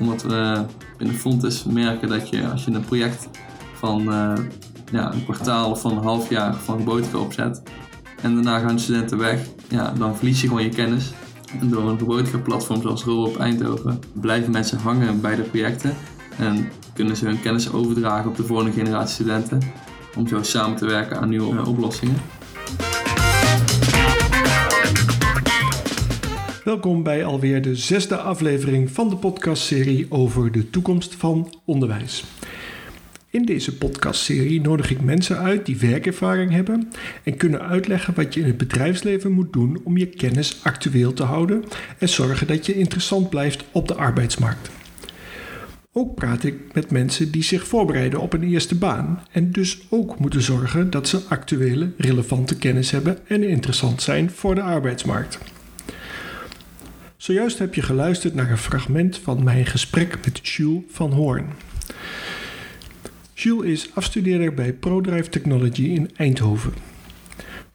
Omdat we binnen Fontes merken dat je als je een project van uh, ja, een kwartaal of van een half jaar van robotica opzet en daarna gaan studenten weg, ja, dan verlies je gewoon je kennis. En door een platform zoals Robo op Eindhoven blijven mensen hangen bij de projecten en kunnen ze hun kennis overdragen op de volgende generatie studenten om zo samen te werken aan nieuwe oplossingen. Welkom bij alweer de zesde aflevering van de podcastserie over de toekomst van onderwijs. In deze podcastserie nodig ik mensen uit die werkervaring hebben en kunnen uitleggen wat je in het bedrijfsleven moet doen om je kennis actueel te houden en zorgen dat je interessant blijft op de arbeidsmarkt. Ook praat ik met mensen die zich voorbereiden op een eerste baan en dus ook moeten zorgen dat ze actuele, relevante kennis hebben en interessant zijn voor de arbeidsmarkt. Zojuist heb je geluisterd naar een fragment van mijn gesprek met Jules van Hoorn. Jules is afstudeerder bij ProDrive Technology in Eindhoven.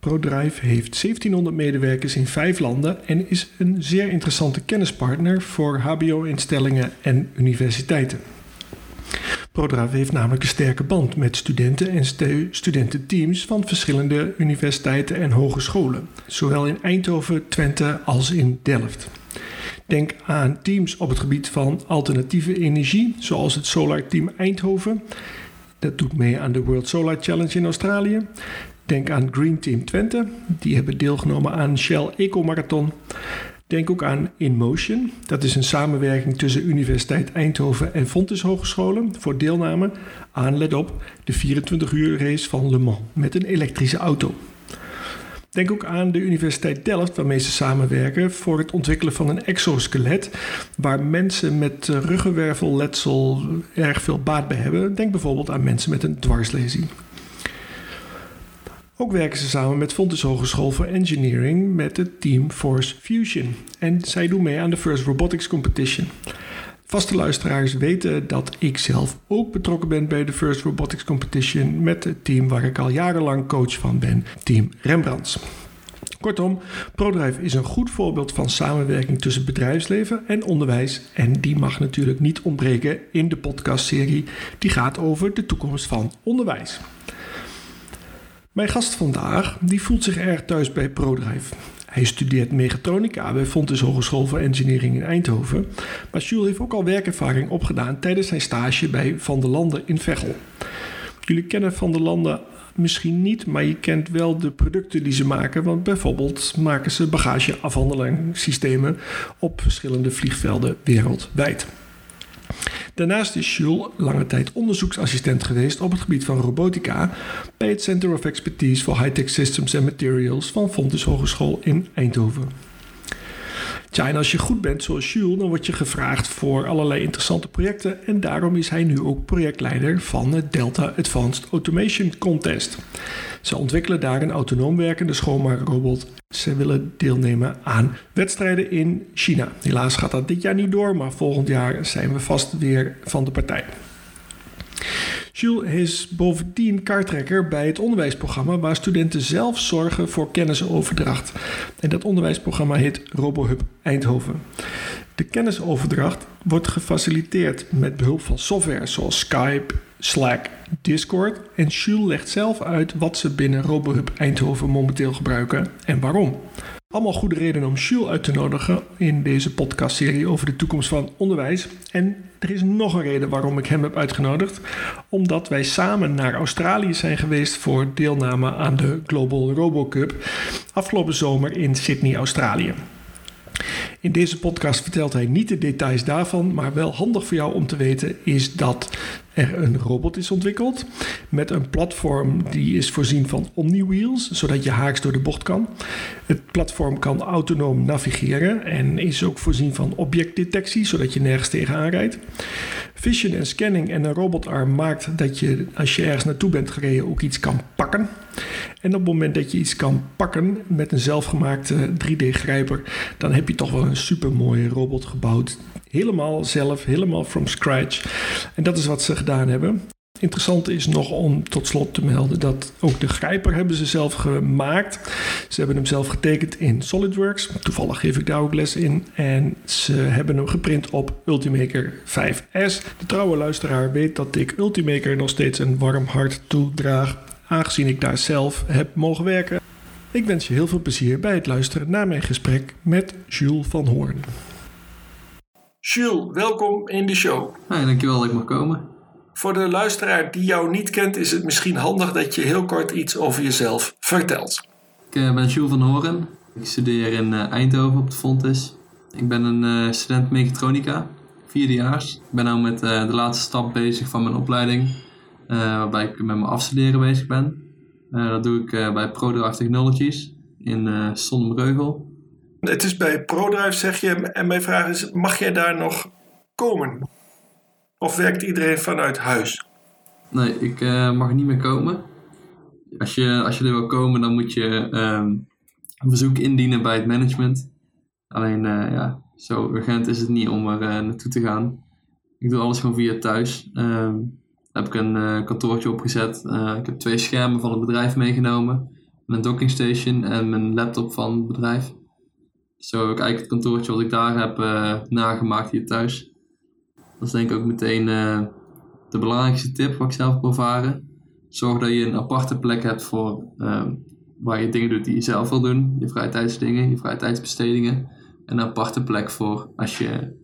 ProDrive heeft 1700 medewerkers in vijf landen en is een zeer interessante kennispartner voor HBO-instellingen en universiteiten. ProDrive heeft namelijk een sterke band met studenten en studententeams van verschillende universiteiten en hogescholen, zowel in Eindhoven, Twente als in Delft. Denk aan teams op het gebied van alternatieve energie, zoals het Solar Team Eindhoven. Dat doet mee aan de World Solar Challenge in Australië. Denk aan Green Team Twente, die hebben deelgenomen aan Shell Eco Marathon. Denk ook aan InMotion, dat is een samenwerking tussen Universiteit Eindhoven en Fontys Hogescholen voor deelname aan, let op, de 24 uur race van Le Mans met een elektrische auto. Denk ook aan de Universiteit Delft, waarmee ze samenwerken voor het ontwikkelen van een exoskelet, waar mensen met ruggenwervelletsel erg veel baat bij hebben. Denk bijvoorbeeld aan mensen met een dwarslezing. Ook werken ze samen met Fontys Hogeschool voor Engineering met het team Force Fusion. En zij doen mee aan de First Robotics Competition. Vaste luisteraars weten dat ik zelf ook betrokken ben bij de First Robotics Competition met het team waar ik al jarenlang coach van ben, Team Rembrandts. Kortom, ProDrive is een goed voorbeeld van samenwerking tussen bedrijfsleven en onderwijs. En die mag natuurlijk niet ontbreken in de podcastserie die gaat over de toekomst van onderwijs. Mijn gast vandaag die voelt zich erg thuis bij ProDrive. Hij studeert mechatronica bij Fontys Hogeschool voor Engineering in Eindhoven. Maar Jules heeft ook al werkervaring opgedaan tijdens zijn stage bij Van der Landen in Veghel. Jullie kennen Van der Landen misschien niet, maar je kent wel de producten die ze maken. Want bijvoorbeeld maken ze bagageafhandelingssystemen op verschillende vliegvelden wereldwijd. Daarnaast is Jules lange tijd onderzoeksassistent geweest op het gebied van robotica bij het Center of Expertise for High-Tech Systems and Materials van Fontys Hogeschool in Eindhoven. Tja, en als je goed bent zoals Jules, dan word je gevraagd voor allerlei interessante projecten. En daarom is hij nu ook projectleider van het Delta Advanced Automation Contest. Ze ontwikkelen daar een autonoom werkende schoonmaakrobot. Ze willen deelnemen aan wedstrijden in China. Helaas gaat dat dit jaar niet door, maar volgend jaar zijn we vast weer van de partij. Jules is bovendien kaarttrekker bij het onderwijsprogramma waar studenten zelf zorgen voor kennisoverdracht. En dat onderwijsprogramma heet RoboHub Eindhoven. De kennisoverdracht wordt gefaciliteerd met behulp van software zoals Skype, Slack, Discord. En Jules legt zelf uit wat ze binnen RoboHub Eindhoven momenteel gebruiken en waarom. Allemaal goede redenen om Jules uit te nodigen in deze podcastserie over de toekomst van onderwijs. En er is nog een reden waarom ik hem heb uitgenodigd. Omdat wij samen naar Australië zijn geweest voor deelname aan de Global Robo Cup afgelopen zomer in Sydney, Australië. In deze podcast vertelt hij niet de details daarvan, maar wel handig voor jou om te weten is dat er een robot is ontwikkeld met een platform die is voorzien van omni-wheels, zodat je haaks door de bocht kan. Het platform kan autonoom navigeren en is ook voorzien van objectdetectie, zodat je nergens tegenaan rijdt. Vision en scanning en een robotarm maakt dat je als je ergens naartoe bent gereden ook iets kan pakken. En op het moment dat je iets kan pakken met een zelfgemaakte 3D-grijper, dan heb je toch wel een super mooie robot gebouwd. Helemaal zelf, helemaal from scratch. En dat is wat ze gedaan hebben. Interessant is nog om tot slot te melden dat ook de grijper hebben ze zelf gemaakt. Ze hebben hem zelf getekend in SolidWorks. Toevallig geef ik daar ook les in. En ze hebben hem geprint op Ultimaker 5S. De trouwe luisteraar weet dat ik Ultimaker nog steeds een warm hart toedraag, aangezien ik daar zelf heb mogen werken. Ik wens je heel veel plezier bij het luisteren naar mijn gesprek met Jules van Hoorn. Jules, welkom in de show. Hey, dankjewel dat ik mag komen. Voor de luisteraar die jou niet kent, is het misschien handig dat je heel kort iets over jezelf vertelt. Ik eh, ben Jules van Horen. Ik studeer in eh, Eindhoven op de Fontes. Ik ben een uh, student mechatronica, vierdejaars. Ik ben nu met de laatste stap bezig van mijn opleiding, waarbij ik met mijn afstuderen bezig ben. dat doe ik bij ProDrive Technologies in uh, Sonnenbreugel. Het is bij ProDrive, zeg je, en mijn vraag is, mag jij daar nog komen? Of werkt iedereen vanuit huis? Nee, ik uh, mag niet meer komen. Als je, als je er wil komen, dan moet je um, een verzoek indienen bij het management. Alleen, uh, ja, zo urgent is het niet om er uh, naartoe te gaan. Ik doe alles gewoon via thuis. Um, heb ik een kantoortje opgezet. ik heb twee schermen van het bedrijf meegenomen. Mijn docking station en mijn laptop van het bedrijf. Zo heb ik eigenlijk het kantoortje wat ik daar heb nagemaakt hier thuis. Dat is denk ik ook meteen de belangrijkste tip wat ik zelf heb ervaren. Zorg dat je een aparte plek hebt voor uh, waar je dingen doet die je zelf wil doen. Je vrije tijdsdingen, je vrije tijdsbestedingen. En een aparte plek voor als je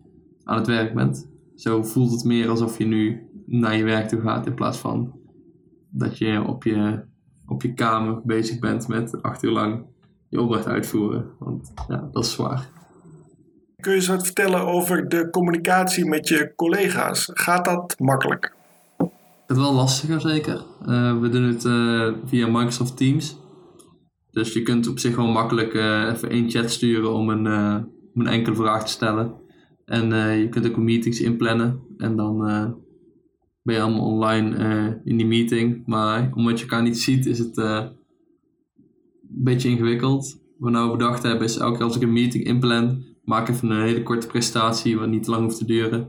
aan het werk bent. Zo voelt het meer alsof je nu naar je werk toe gaat in plaats van dat je op je, op je kamer bezig bent met acht uur lang je opdracht uitvoeren. Want ja, dat is zwaar. Kun je eens wat vertellen over de communicatie met je collega's? Gaat dat makkelijk? Het is wel lastiger zeker. Uh, we doen het uh, via Microsoft Teams. Dus je kunt op zich wel makkelijk uh, even één chat sturen om een, om een enkele vraag te stellen. En je kunt ook meetings inplannen. En dan ben allemaal online in die meeting. Maar omdat je elkaar niet ziet is het een beetje ingewikkeld. Wat we nou bedacht hebben is elke keer als ik een meeting inplan maak even een hele korte presentatie, wat niet lang hoeft te duren.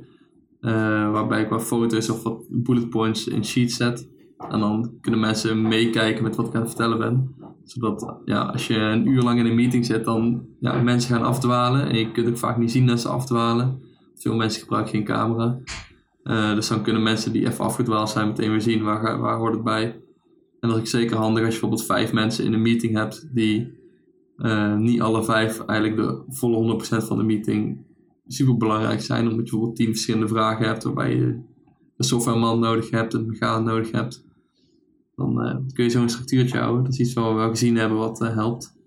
Uh, waarbij ik wat foto's of wat bullet points in sheets zet. En dan kunnen mensen meekijken met wat ik aan het vertellen ben. Zodat ja, als je een uur lang in een meeting zit, dan ja, mensen gaan afdwalen. En je kunt ook vaak niet zien dat ze afdwalen. Veel mensen gebruiken geen camera. Uh, dus dan kunnen mensen die even afgedwaald zijn meteen weer zien waar, waar hoort het bij. En dat is zeker handig als je bijvoorbeeld vijf mensen in een meeting hebt die uh, niet alle vijf eigenlijk de volle 100% van de meeting super belangrijk zijn. Omdat je bijvoorbeeld tien verschillende vragen hebt waarbij je een softwareman nodig hebt, een mechaan nodig hebt. Dan uh, kun je zo'n structuurtje houden. Dat is iets wat we wel gezien hebben wat helpt.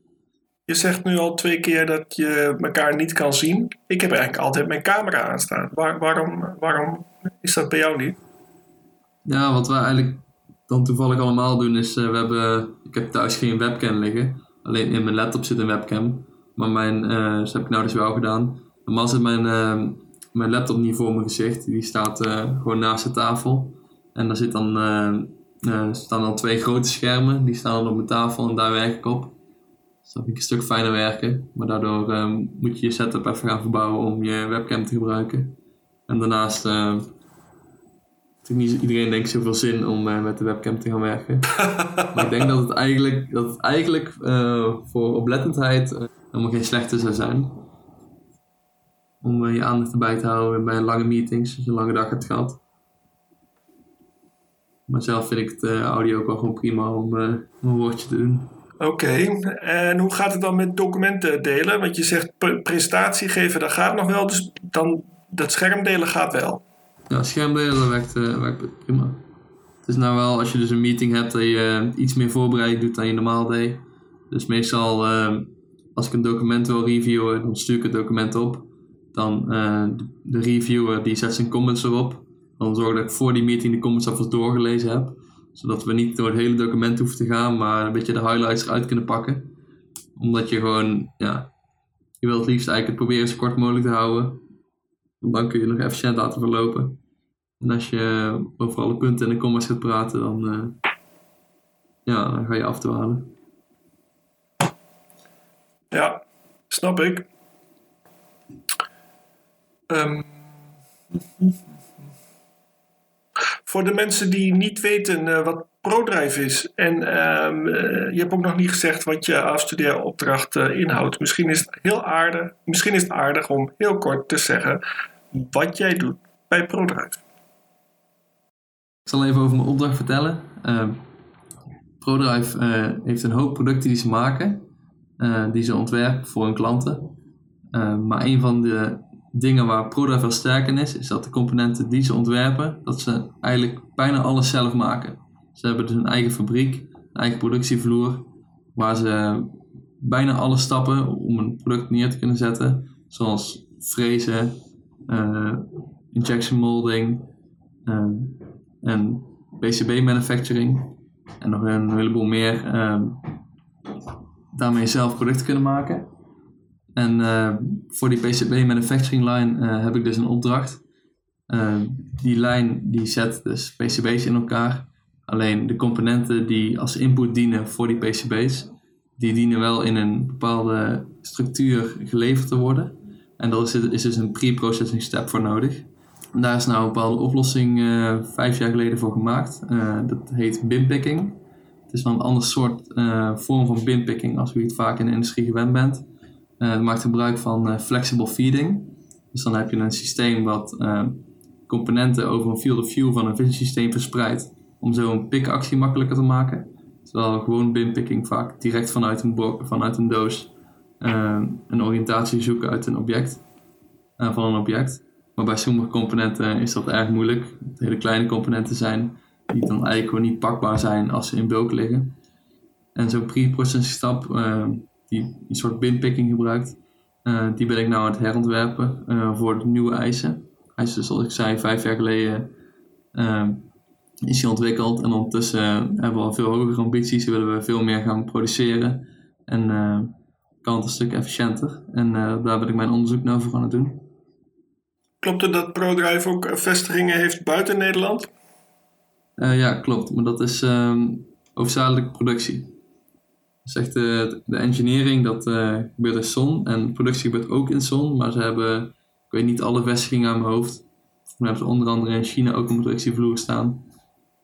Je zegt nu al twee keer dat je elkaar niet kan zien. Ik heb eigenlijk altijd mijn camera aanstaan. Waar, waarom, waarom is dat bij jou niet? Ja, wat we eigenlijk dan toevallig allemaal doen is, we hebben, ik heb thuis geen webcam liggen. Alleen in mijn laptop zit een webcam. Maar mijn, uh, dat heb ik nou dus wel gedaan. Normaal zit mijn, uh, mijn laptop niet voor mijn gezicht. Die staat uh, gewoon naast de tafel. En daar zit dan, staan dan twee grote schermen. Die staan dan op mijn tafel en daar werk ik op. Dus dat vind ik een stuk fijner werken. Maar daardoor moet je je setup even gaan verbouwen om je webcam te gebruiken. En daarnaast niet iedereen denkt zoveel zin om uh, met de webcam te gaan werken. maar ik denk dat het eigenlijk, dat het eigenlijk uh, voor oplettendheid uh, helemaal geen slechte zou zijn. Om je aandacht erbij te houden bij lange meetings, als je een lange dag hebt gehad. Maar zelf vind ik het audio ook wel gewoon prima om een woordje te doen. Oké, en hoe gaat het dan met documenten delen? Want je zegt presentatie geven, dat gaat nog wel, dus dan dat scherm delen gaat wel. Ja, schermdelen werkt, uh, werkt prima. Het is nou wel, als je dus een meeting hebt, dat je uh, iets meer voorbereid doet dan je normaal deed. Dus meestal, uh, als ik een document wil reviewen, dan stuur ik het document op. Dan de, de reviewer die zet zijn comments erop. Dan zorg dat ik voor die meeting de comments alvast doorgelezen heb. Zodat we niet door het hele document hoeven te gaan, maar een beetje de highlights eruit kunnen pakken. Omdat je gewoon, ja, je wilt het liefst eigenlijk het proberen zo kort mogelijk te houden. Dan kun je nog efficiënt laten verlopen. En als je over alle punten en de commas gaat praten, dan, uh, ja, dan ga je afdwalen. Ja, snap ik. Um, Voor de mensen die niet weten uh, wat ProDrive is en uh, je hebt ook nog niet gezegd wat je afstudeeropdracht uh, inhoudt. Misschien is het heel aardig, misschien is het aardig om heel kort te zeggen wat jij doet bij ProDrive. Ik zal even over mijn opdracht vertellen. Ehm, ProDrive heeft een hoop producten die ze maken, die ze ontwerpen voor hun klanten. Maar een van de dingen waar ProDrive wel sterk in is, is dat de componenten die ze ontwerpen, dat ze eigenlijk bijna alles zelf maken. Ze hebben dus een eigen fabriek, een eigen productievloer, waar ze bijna alle stappen om een product neer te kunnen zetten, zoals frezen, injection molding uh, en PCB manufacturing en nog een heleboel meer, uh, daarmee zelf producten kunnen maken. En uh, voor die PCB manufacturing line uh, heb ik dus een opdracht. Uh, die lijn die zet dus PCB's in elkaar. Alleen de componenten die als input dienen voor die PCB's, die dienen wel in een bepaalde structuur geleverd te worden. En daar is, dus een pre-processing step voor nodig. Daar is nou een bepaalde oplossing vijf jaar geleden voor gemaakt. dat heet binpicking. Het is wel een ander soort vorm van binpicking als u het vaak in de industrie gewend bent. Het maakt gebruik van flexible feeding. Dus dan heb je een systeem wat componenten over een field of view van een vision systeem verspreidt. Om zo een pickactie makkelijker te maken. Terwijl gewoon binpicking vaak direct vanuit een, vanuit een doos een oriëntatie zoeken uit een object. van een object. Maar bij sommige componenten is dat erg moeilijk. Het hele kleine componenten zijn die dan eigenlijk gewoon niet pakbaar zijn als ze in bulk liggen. En zo'n pre-processing stap die een soort binpicking gebruikt. Die ben ik nou aan het herontwerpen voor de nieuwe eisen. Eisen, zoals ik zei, vijf jaar geleden is hij ontwikkeld. En ondertussen hebben we al veel hogere ambities. Willen we veel meer gaan produceren. En kan het een stuk efficiënter. En daar ben ik mijn onderzoek nou voor aan het doen. Klopt het dat ProDrive ook vestigingen heeft buiten Nederland? ja, klopt. Maar dat is um, hoofdzakelijk productie. Zegt de, de engineering dat uh, gebeurt in Zon en productie gebeurt ook in Zon, maar ze hebben, ik weet niet alle vestigingen aan mijn hoofd. Dan hebben ze onder andere in China ook een productievloer staan,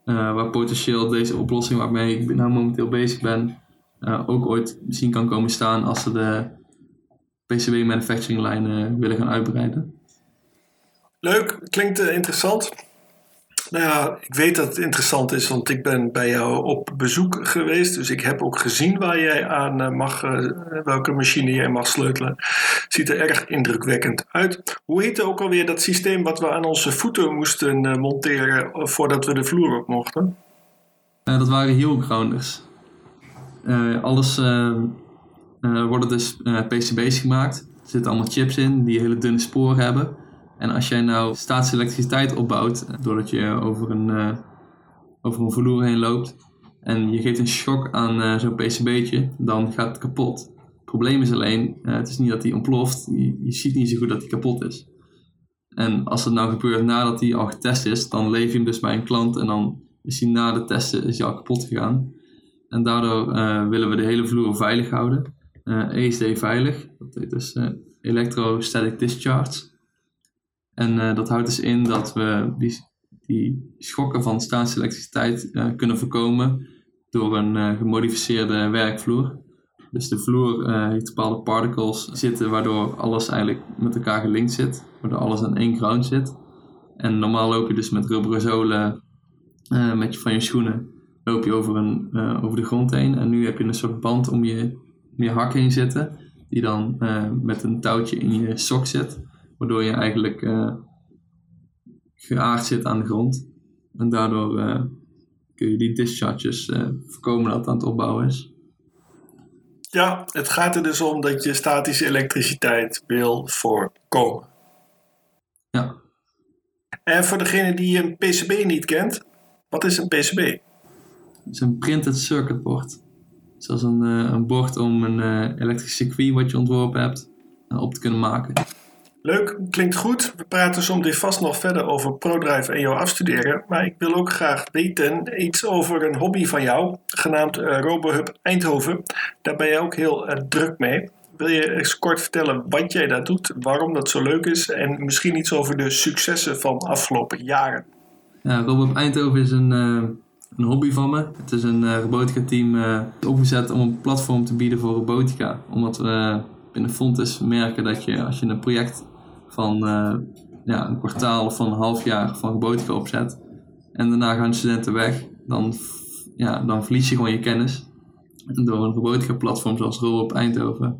uh, waar potentieel deze oplossing waarmee ik nou momenteel bezig ben, ook ooit misschien kan komen staan als ze de PCB manufacturing lijnen willen gaan uitbreiden. Leuk, klinkt interessant. Nou ja, ik weet dat het interessant is, want ik ben bij jou op bezoek geweest. Dus ik heb ook gezien waar jij aan eh, mag, welke machine jij mag sleutelen. Ziet er erg indrukwekkend uit. Hoe heette ook alweer dat systeem wat we aan onze voeten moesten monteren voordat we de vloer op mochten? dat waren heel grounders. Alles worden dus PCB's gemaakt. Er zitten allemaal chips in die hele dunne sporen hebben. En als jij nou statische opbouwt, doordat je over een, over een vloer heen loopt en je geeft een shock aan uh, zo'n PCB'tje, dan gaat het kapot. Het probleem is alleen, uh, het is niet dat hij ontploft, je, ziet niet zo goed dat hij kapot is. En als het nou gebeurt nadat hij al getest is, dan leef je hem dus bij een klant en dan is hij na de testen is hij al kapot gegaan. En daardoor willen we de hele vloer veilig houden. ESD veilig, dat heet dus Electrostatic Discharge. En dat houdt dus in dat we die, schokken van statische elektriciteit kunnen voorkomen door een gemodificeerde werkvloer. Dus de vloer heeft bepaalde particles zitten waardoor alles eigenlijk met elkaar gelinkt zit, waardoor alles aan één ground zit. En normaal loop je dus met rubberen zolen met je, van je schoenen loop je over, een, over de grond heen. En nu heb je een soort band om je, om je hak heen zitten, die dan met een touwtje in je sok zit waardoor je eigenlijk uh, geaard zit aan de grond. En daardoor kun je die discharges voorkomen dat het aan het opbouwen is. Ja, het gaat er dus om dat je statische elektriciteit wil voorkomen. Ja. En voor degene die een PCB niet kent, wat is een PCB? Het is een printed circuit board. Zoals een, een bord om een elektrisch circuit wat je ontworpen hebt op te kunnen maken. Leuk, klinkt goed. We praten zometeen vast nog verder over ProDrive en jouw afstuderen. Maar ik wil ook graag weten iets over een hobby van jou, genaamd uh, RoboHub Eindhoven. Daar ben je ook heel uh, druk mee. Wil je eens kort vertellen wat jij daar doet, waarom dat zo leuk is en misschien iets over de successen van de afgelopen jaren? Ja, Robot Eindhoven is een, uh, een hobby van me. Het is een uh, robotica team uh, opgezet om een platform te bieden voor robotica. Omdat we binnen Fontes merken dat je als je een project van ja, een kwartaal of van een half jaar van robotica opzet en daarna gaan studenten weg, dan, ja, dan verlies je gewoon je kennis. En door een robotica platform zoals Robot Eindhoven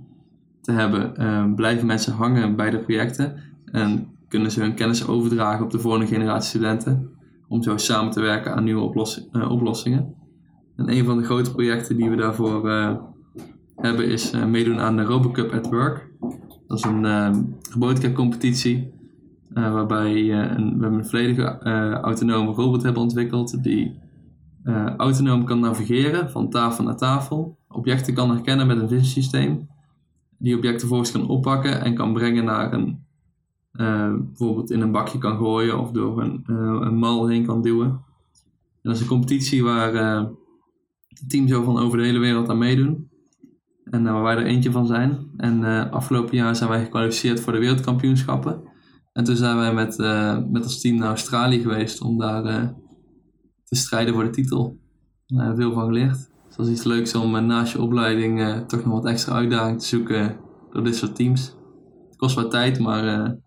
te hebben, blijven mensen hangen bij de projecten en kunnen ze hun kennis overdragen op de volgende generatie studenten om zo samen te werken aan nieuwe uh, oplossingen. En een van de grote projecten die we daarvoor uh, hebben is uh, meedoen aan de RoboCup at Work. Dat is een robotica competitie waarbij een, we een volledige autonome robot hebben ontwikkeld die autonoom kan navigeren van tafel naar tafel, objecten kan herkennen met een vision systeem, die objecten vervolgens kan oppakken en kan brengen naar een uh, bijvoorbeeld in een bakje kan gooien of door een, uh, een mal heen kan duwen. En dat is een competitie waar uh, teams van over de hele wereld aan meedoen. En waar wij er eentje van zijn. En afgelopen jaar zijn wij gekwalificeerd voor de wereldkampioenschappen. En toen zijn wij met, met ons team naar Australië geweest om daar te strijden voor de titel. Daar hebben we veel van geleerd. Dus dat is iets leuks om naast je opleiding toch nog wat extra uitdaging te zoeken door dit soort teams. Het kost wat tijd, maar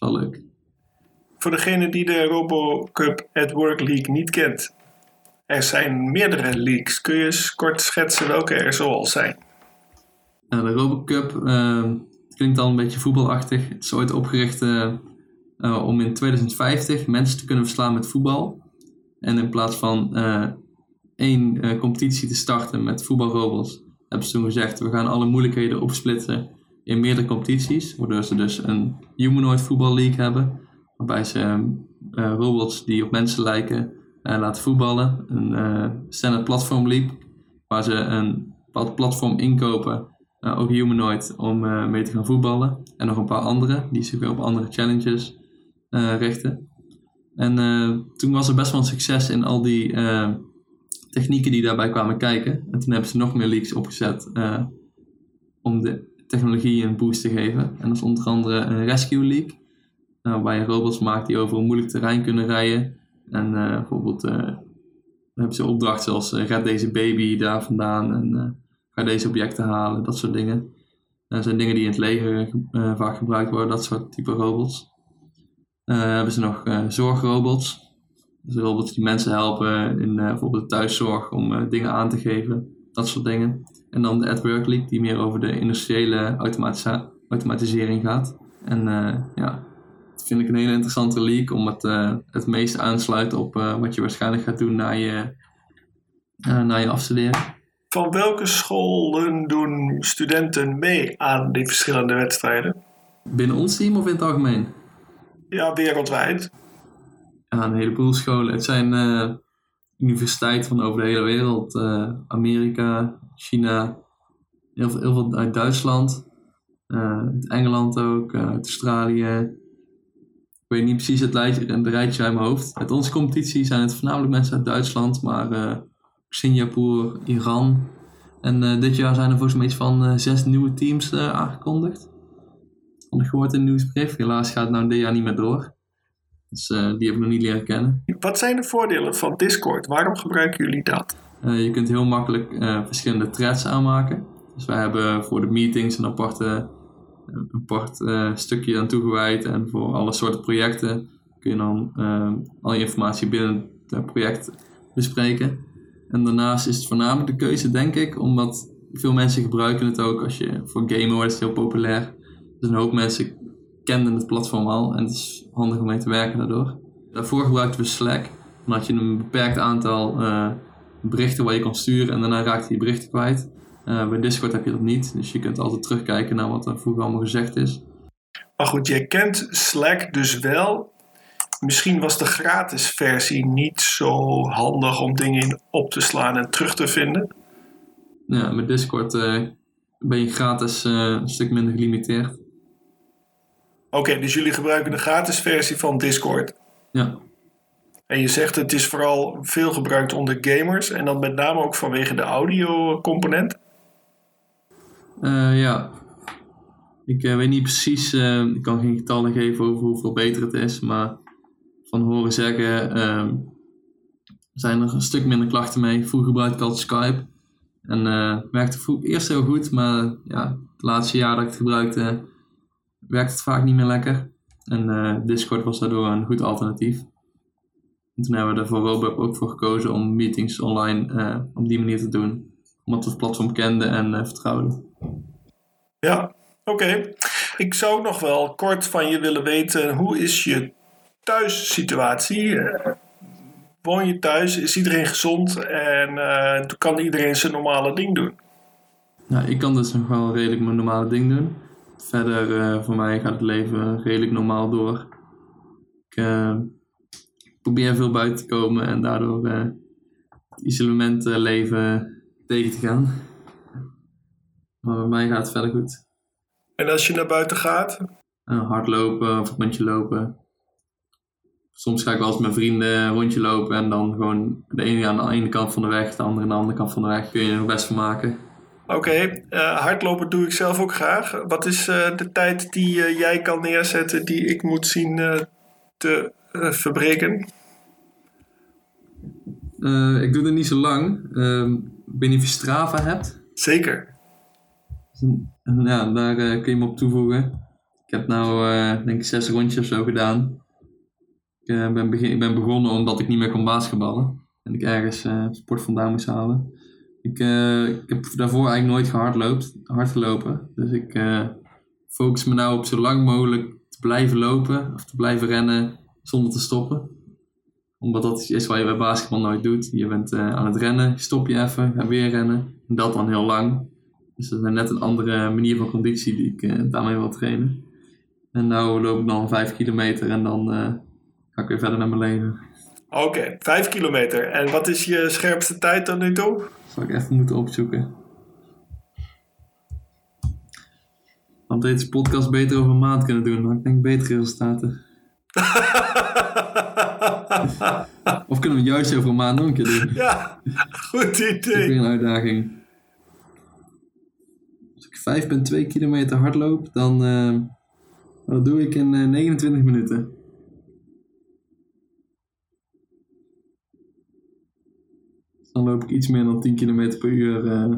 is wel leuk. Voor degene die de RoboCup at Work League niet kent, er zijn meerdere leagues. Kun je eens kort schetsen welke er zoal zijn? De RoboCup uh, klinkt al een beetje voetbalachtig. Het is ooit opgericht uh, uh, om in 2050 mensen te kunnen verslaan met voetbal. En in plaats van één competitie te starten met voetbalrobots, hebben ze toen gezegd: we gaan alle moeilijkheden opsplitsen in meerdere competities, waardoor ze dus een humanoid voetbal league hebben, waarbij ze uh, robots die op mensen lijken uh, laten voetballen. Een uh, standard platform league, waar ze een platform inkopen, ook humanoid, om mee te gaan voetballen. En nog een paar andere, die zich weer op andere challenges richten. En toen was er best wel een succes in al die technieken die daarbij kwamen kijken. En toen hebben ze nog meer leagues opgezet om de technologie een boost te geven. En dat is onder andere een Rescue League, uh, waar je robots maakt die over een moeilijk terrein kunnen rijden. En uh, bijvoorbeeld uh, hebben ze opdrachten zoals red deze baby daar vandaan en ga deze objecten halen, dat soort dingen. Dat zijn dingen die in het leger vaak gebruikt worden, dat soort type robots. hebben ze nog zorgrobots. Dus robots die mensen helpen in bijvoorbeeld de thuiszorg om dingen aan te geven, dat soort dingen. En dan de AdWork League, die meer over de industriële automatisering gaat. En uh, ja, dat vind ik een hele interessante league, omdat uh, het meest aansluit op uh, wat je waarschijnlijk gaat doen na je, na je afstuderen. Van welke scholen doen studenten mee aan die verschillende wedstrijden? Binnen ons team of in het algemeen? Ja, wereldwijd. Ja, een heleboel scholen. Het zijn universiteiten van over de hele wereld. Amerika, China, heel veel, heel veel uit Duitsland, uit Engeland ook, uh, uit Australië. Ik weet niet precies het, lijstje, het rijtje uit mijn hoofd. Uit onze competitie zijn het voornamelijk mensen uit Duitsland, maar Singapore, Iran. En dit jaar zijn er volgens mij iets van zes nieuwe teams aangekondigd. Had ik gehoord in nieuwsbrief. Helaas gaat het nou dit jaar niet meer door. Dus die hebben we nog niet leren kennen. Wat zijn de voordelen van Discord? Waarom gebruiken jullie dat? Uh, je kunt heel makkelijk uh, verschillende threads aanmaken. Dus wij hebben voor de meetings een aparte, een apart stukje aan toegewijd. En voor alle soorten projecten kun je dan al je informatie binnen het project bespreken. En daarnaast is het voornamelijk de keuze, denk ik, omdat veel mensen gebruiken het ook als je voor gamen wordt het heel populair. Dus een hoop mensen kenden het platform al en het is handig om mee te werken daardoor. Daarvoor gebruikten we Slack. Dan had je een beperkt aantal berichten waar je kan sturen en daarna raakt je die berichten kwijt. Uh, bij Discord heb je dat niet, dus je kunt altijd terugkijken naar wat er vroeger allemaal gezegd is. Maar goed, jij kent Slack dus wel. Misschien was de gratis versie niet zo handig om dingen in op te slaan en terug te vinden. Ja, met Discord uh, ben je gratis uh, een stuk minder gelimiteerd. Oké, dus jullie gebruiken de gratis versie van Discord? Ja. En je zegt het is vooral veel gebruikt onder gamers en dan met name ook vanwege de audio component? Uh, ja. Ik uh, weet niet precies, uh, ik kan geen getallen geven over hoeveel beter het is, maar van horen zeggen ehm, zijn er een stuk minder klachten mee. Vroeger gebruikte ik altijd Skype. En werkte vroeg, eerst heel goed, maar ja, het laatste jaar dat ik het gebruikte, werkte het vaak niet meer lekker. En uh, Discord was daardoor een goed alternatief. En toen hebben we er voor Robub ook voor gekozen om meetings online uh, op die manier te doen. Omdat we het platform kenden en vertrouwden. Ja, oké. Ik zou nog wel kort van je willen weten, hoe is je thuissituatie? woon je thuis, is iedereen gezond en uh, kan iedereen zijn normale ding doen. Nou, ik kan dus nog wel redelijk mijn normale ding doen. Verder, uh, voor mij gaat het leven redelijk normaal door. Ik uh, probeer veel buiten te komen en daardoor het isolementleven tegen te gaan. Maar bij mij gaat het verder goed. En als je naar buiten gaat? hardlopen of een rondje lopen soms ga ik wel eens met vrienden een rondje lopen en dan gewoon de ene aan de ene kant van de weg, de andere aan de andere kant van de weg. Kun je er best van maken. Oké, eh, hardlopen doe ik zelf ook graag. Wat is uh, de tijd die uh, jij kan neerzetten die ik moet zien te verbreken? ik doe het niet zo lang. Ehm, ik weet niet of je Strava hebt. Zeker. Ja, daar kun je me op toevoegen. Ik heb nou denk ik zes rondjes of zo gedaan. Ik, ben begin, ben begonnen omdat ik niet meer kon basketballen. En ik ergens sport vandaan moest halen. Ik, uh, ik heb daarvoor eigenlijk nooit gehardloopt, hard gelopen. Dus ik uh, focus me nou op zo lang mogelijk te blijven lopen of te blijven rennen zonder te stoppen. Omdat dat is wat je bij basketbal nooit doet. Je bent aan het rennen, stop je even, ga weer rennen. En dat dan heel lang. Dus dat is net een andere manier van conditie die ik daarmee wil trainen. En nou loop ik dan 5 kilometer en dan ga ik weer verder naar mijn leven. Oké, vijf kilometer. En wat is je scherpste tijd tot nu toe? Zal ik even moeten opzoeken. Want deze podcast beter over een maand kunnen doen. Dan denk ik betere resultaten. of kunnen we het juist over een maand nog een keer doen? Ja, goed idee. Dat is weer een uitdaging. Als ik 5,2 kilometer hard loop, dan uh, dat doe ik in uh, eh, 29 minuten. Dan loop ik iets meer dan 10 km per uur uh,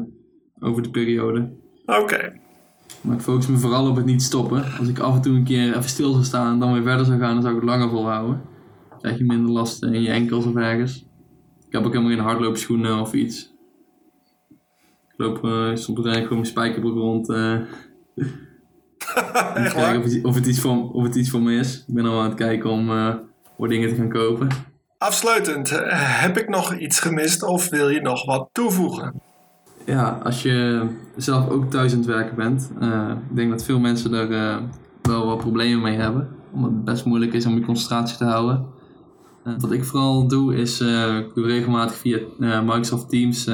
over de periode. Oké. Maar ik focus me vooral op het niet stoppen. Als ik af en toe een keer even stil zou staan en dan weer verder zou gaan, dan zou ik het langer volhouden. Dan krijg je minder last in je enkels of ergens. Ik heb ook helemaal geen hardloopschoenen of iets. Ik loop uh, soms gewoon mijn spijkerbroek rond. Uh, om te kijken of het, of, het iets voor, of het iets voor me is. Ik ben al aan het kijken om uh, voor dingen te gaan kopen. Afsluitend, eh, heb ik nog iets gemist of wil je nog wat toevoegen? Ja, als je zelf ook thuis aan het werken bent, uh, ik denk dat veel mensen er uh, wel wat problemen mee hebben. Omdat het best moeilijk is om je concentratie te houden. wat ik vooral doe, is regelmatig via Microsoft Teams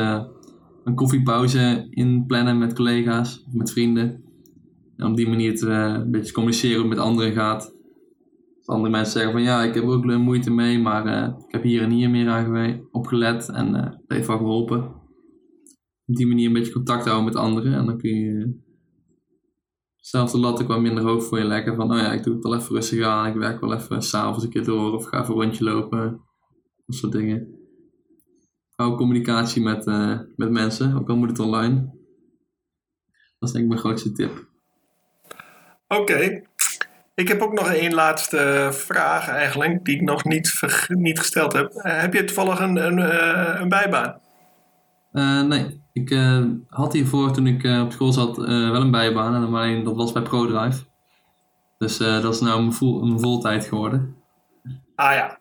een koffiepauze inplannen met collega's met vrienden. En op die manier te, een beetje communiceren hoe het met anderen gaat andere mensen zeggen van ja, ik heb ook moeite mee, maar uh, ik heb hier en hier meer aan opgelet en uh, heeft wel geholpen. Op die manier een beetje contact houden met anderen en dan kun je zelf de lat ook wat minder hoog voor je leggen. Van oh ja, ik doe het wel even rustig aan, ik werk wel even s'avonds een keer door of ga even een rondje lopen. Dat soort dingen. Hou communicatie met, uh, met mensen, ook al moet het online. Dat is denk ik mijn grootste tip. Oké, ik heb ook nog één laatste vraag eigenlijk, die ik nog niet, niet gesteld heb. Uh, heb je toevallig een, een, uh, een bijbaan? Uh, nee, ik had hiervoor toen ik op school zat wel een bijbaan, maar dat was bij ProDrive. Dus dat is nou mijn, vol, mijn voltijd geworden. Ah ja.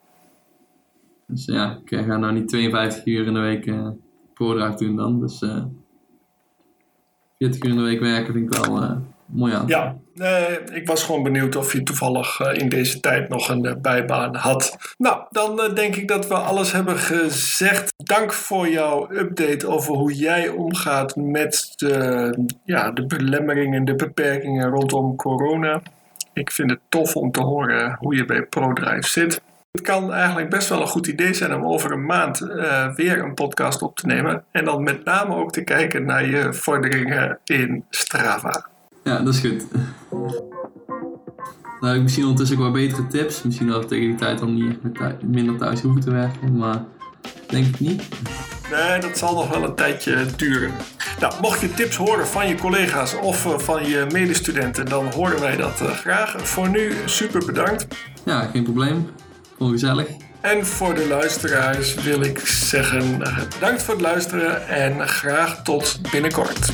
Dus ja, ik ga nou niet 52 uur in de week ProDrive doen dan. Dus 40 uur in de week werken vind ik wel mooi aan. Ja, ik was gewoon benieuwd of je toevallig uh, in deze tijd nog een uh, bijbaan had. Nou, dan denk ik dat we alles hebben gezegd. Dank voor jouw update over hoe jij omgaat met de, ja, de belemmeringen, de beperkingen rondom corona. Ik vind het tof om te horen hoe je bij ProDrive zit. Het kan eigenlijk best wel een goed idee zijn om over een maand weer een podcast op te nemen. En dan met name ook te kijken naar je vorderingen in Strava. Ja, dat is goed. heb ik misschien ondertussen ook wel betere tips. Misschien dat we tegen die tijd dan niet echt thuis- minder thuis hoeven te werken. Maar denk ik niet. Nee, dat zal nog wel een tijdje duren. Nou, mocht je tips horen van je collega's of eh, van je medestudenten, dan horen wij dat eh, graag. Voor nu super bedankt. Ja, geen probleem. Gewoon gezellig. En voor de luisteraars wil ik zeggen eh, bedankt voor het luisteren en graag tot binnenkort.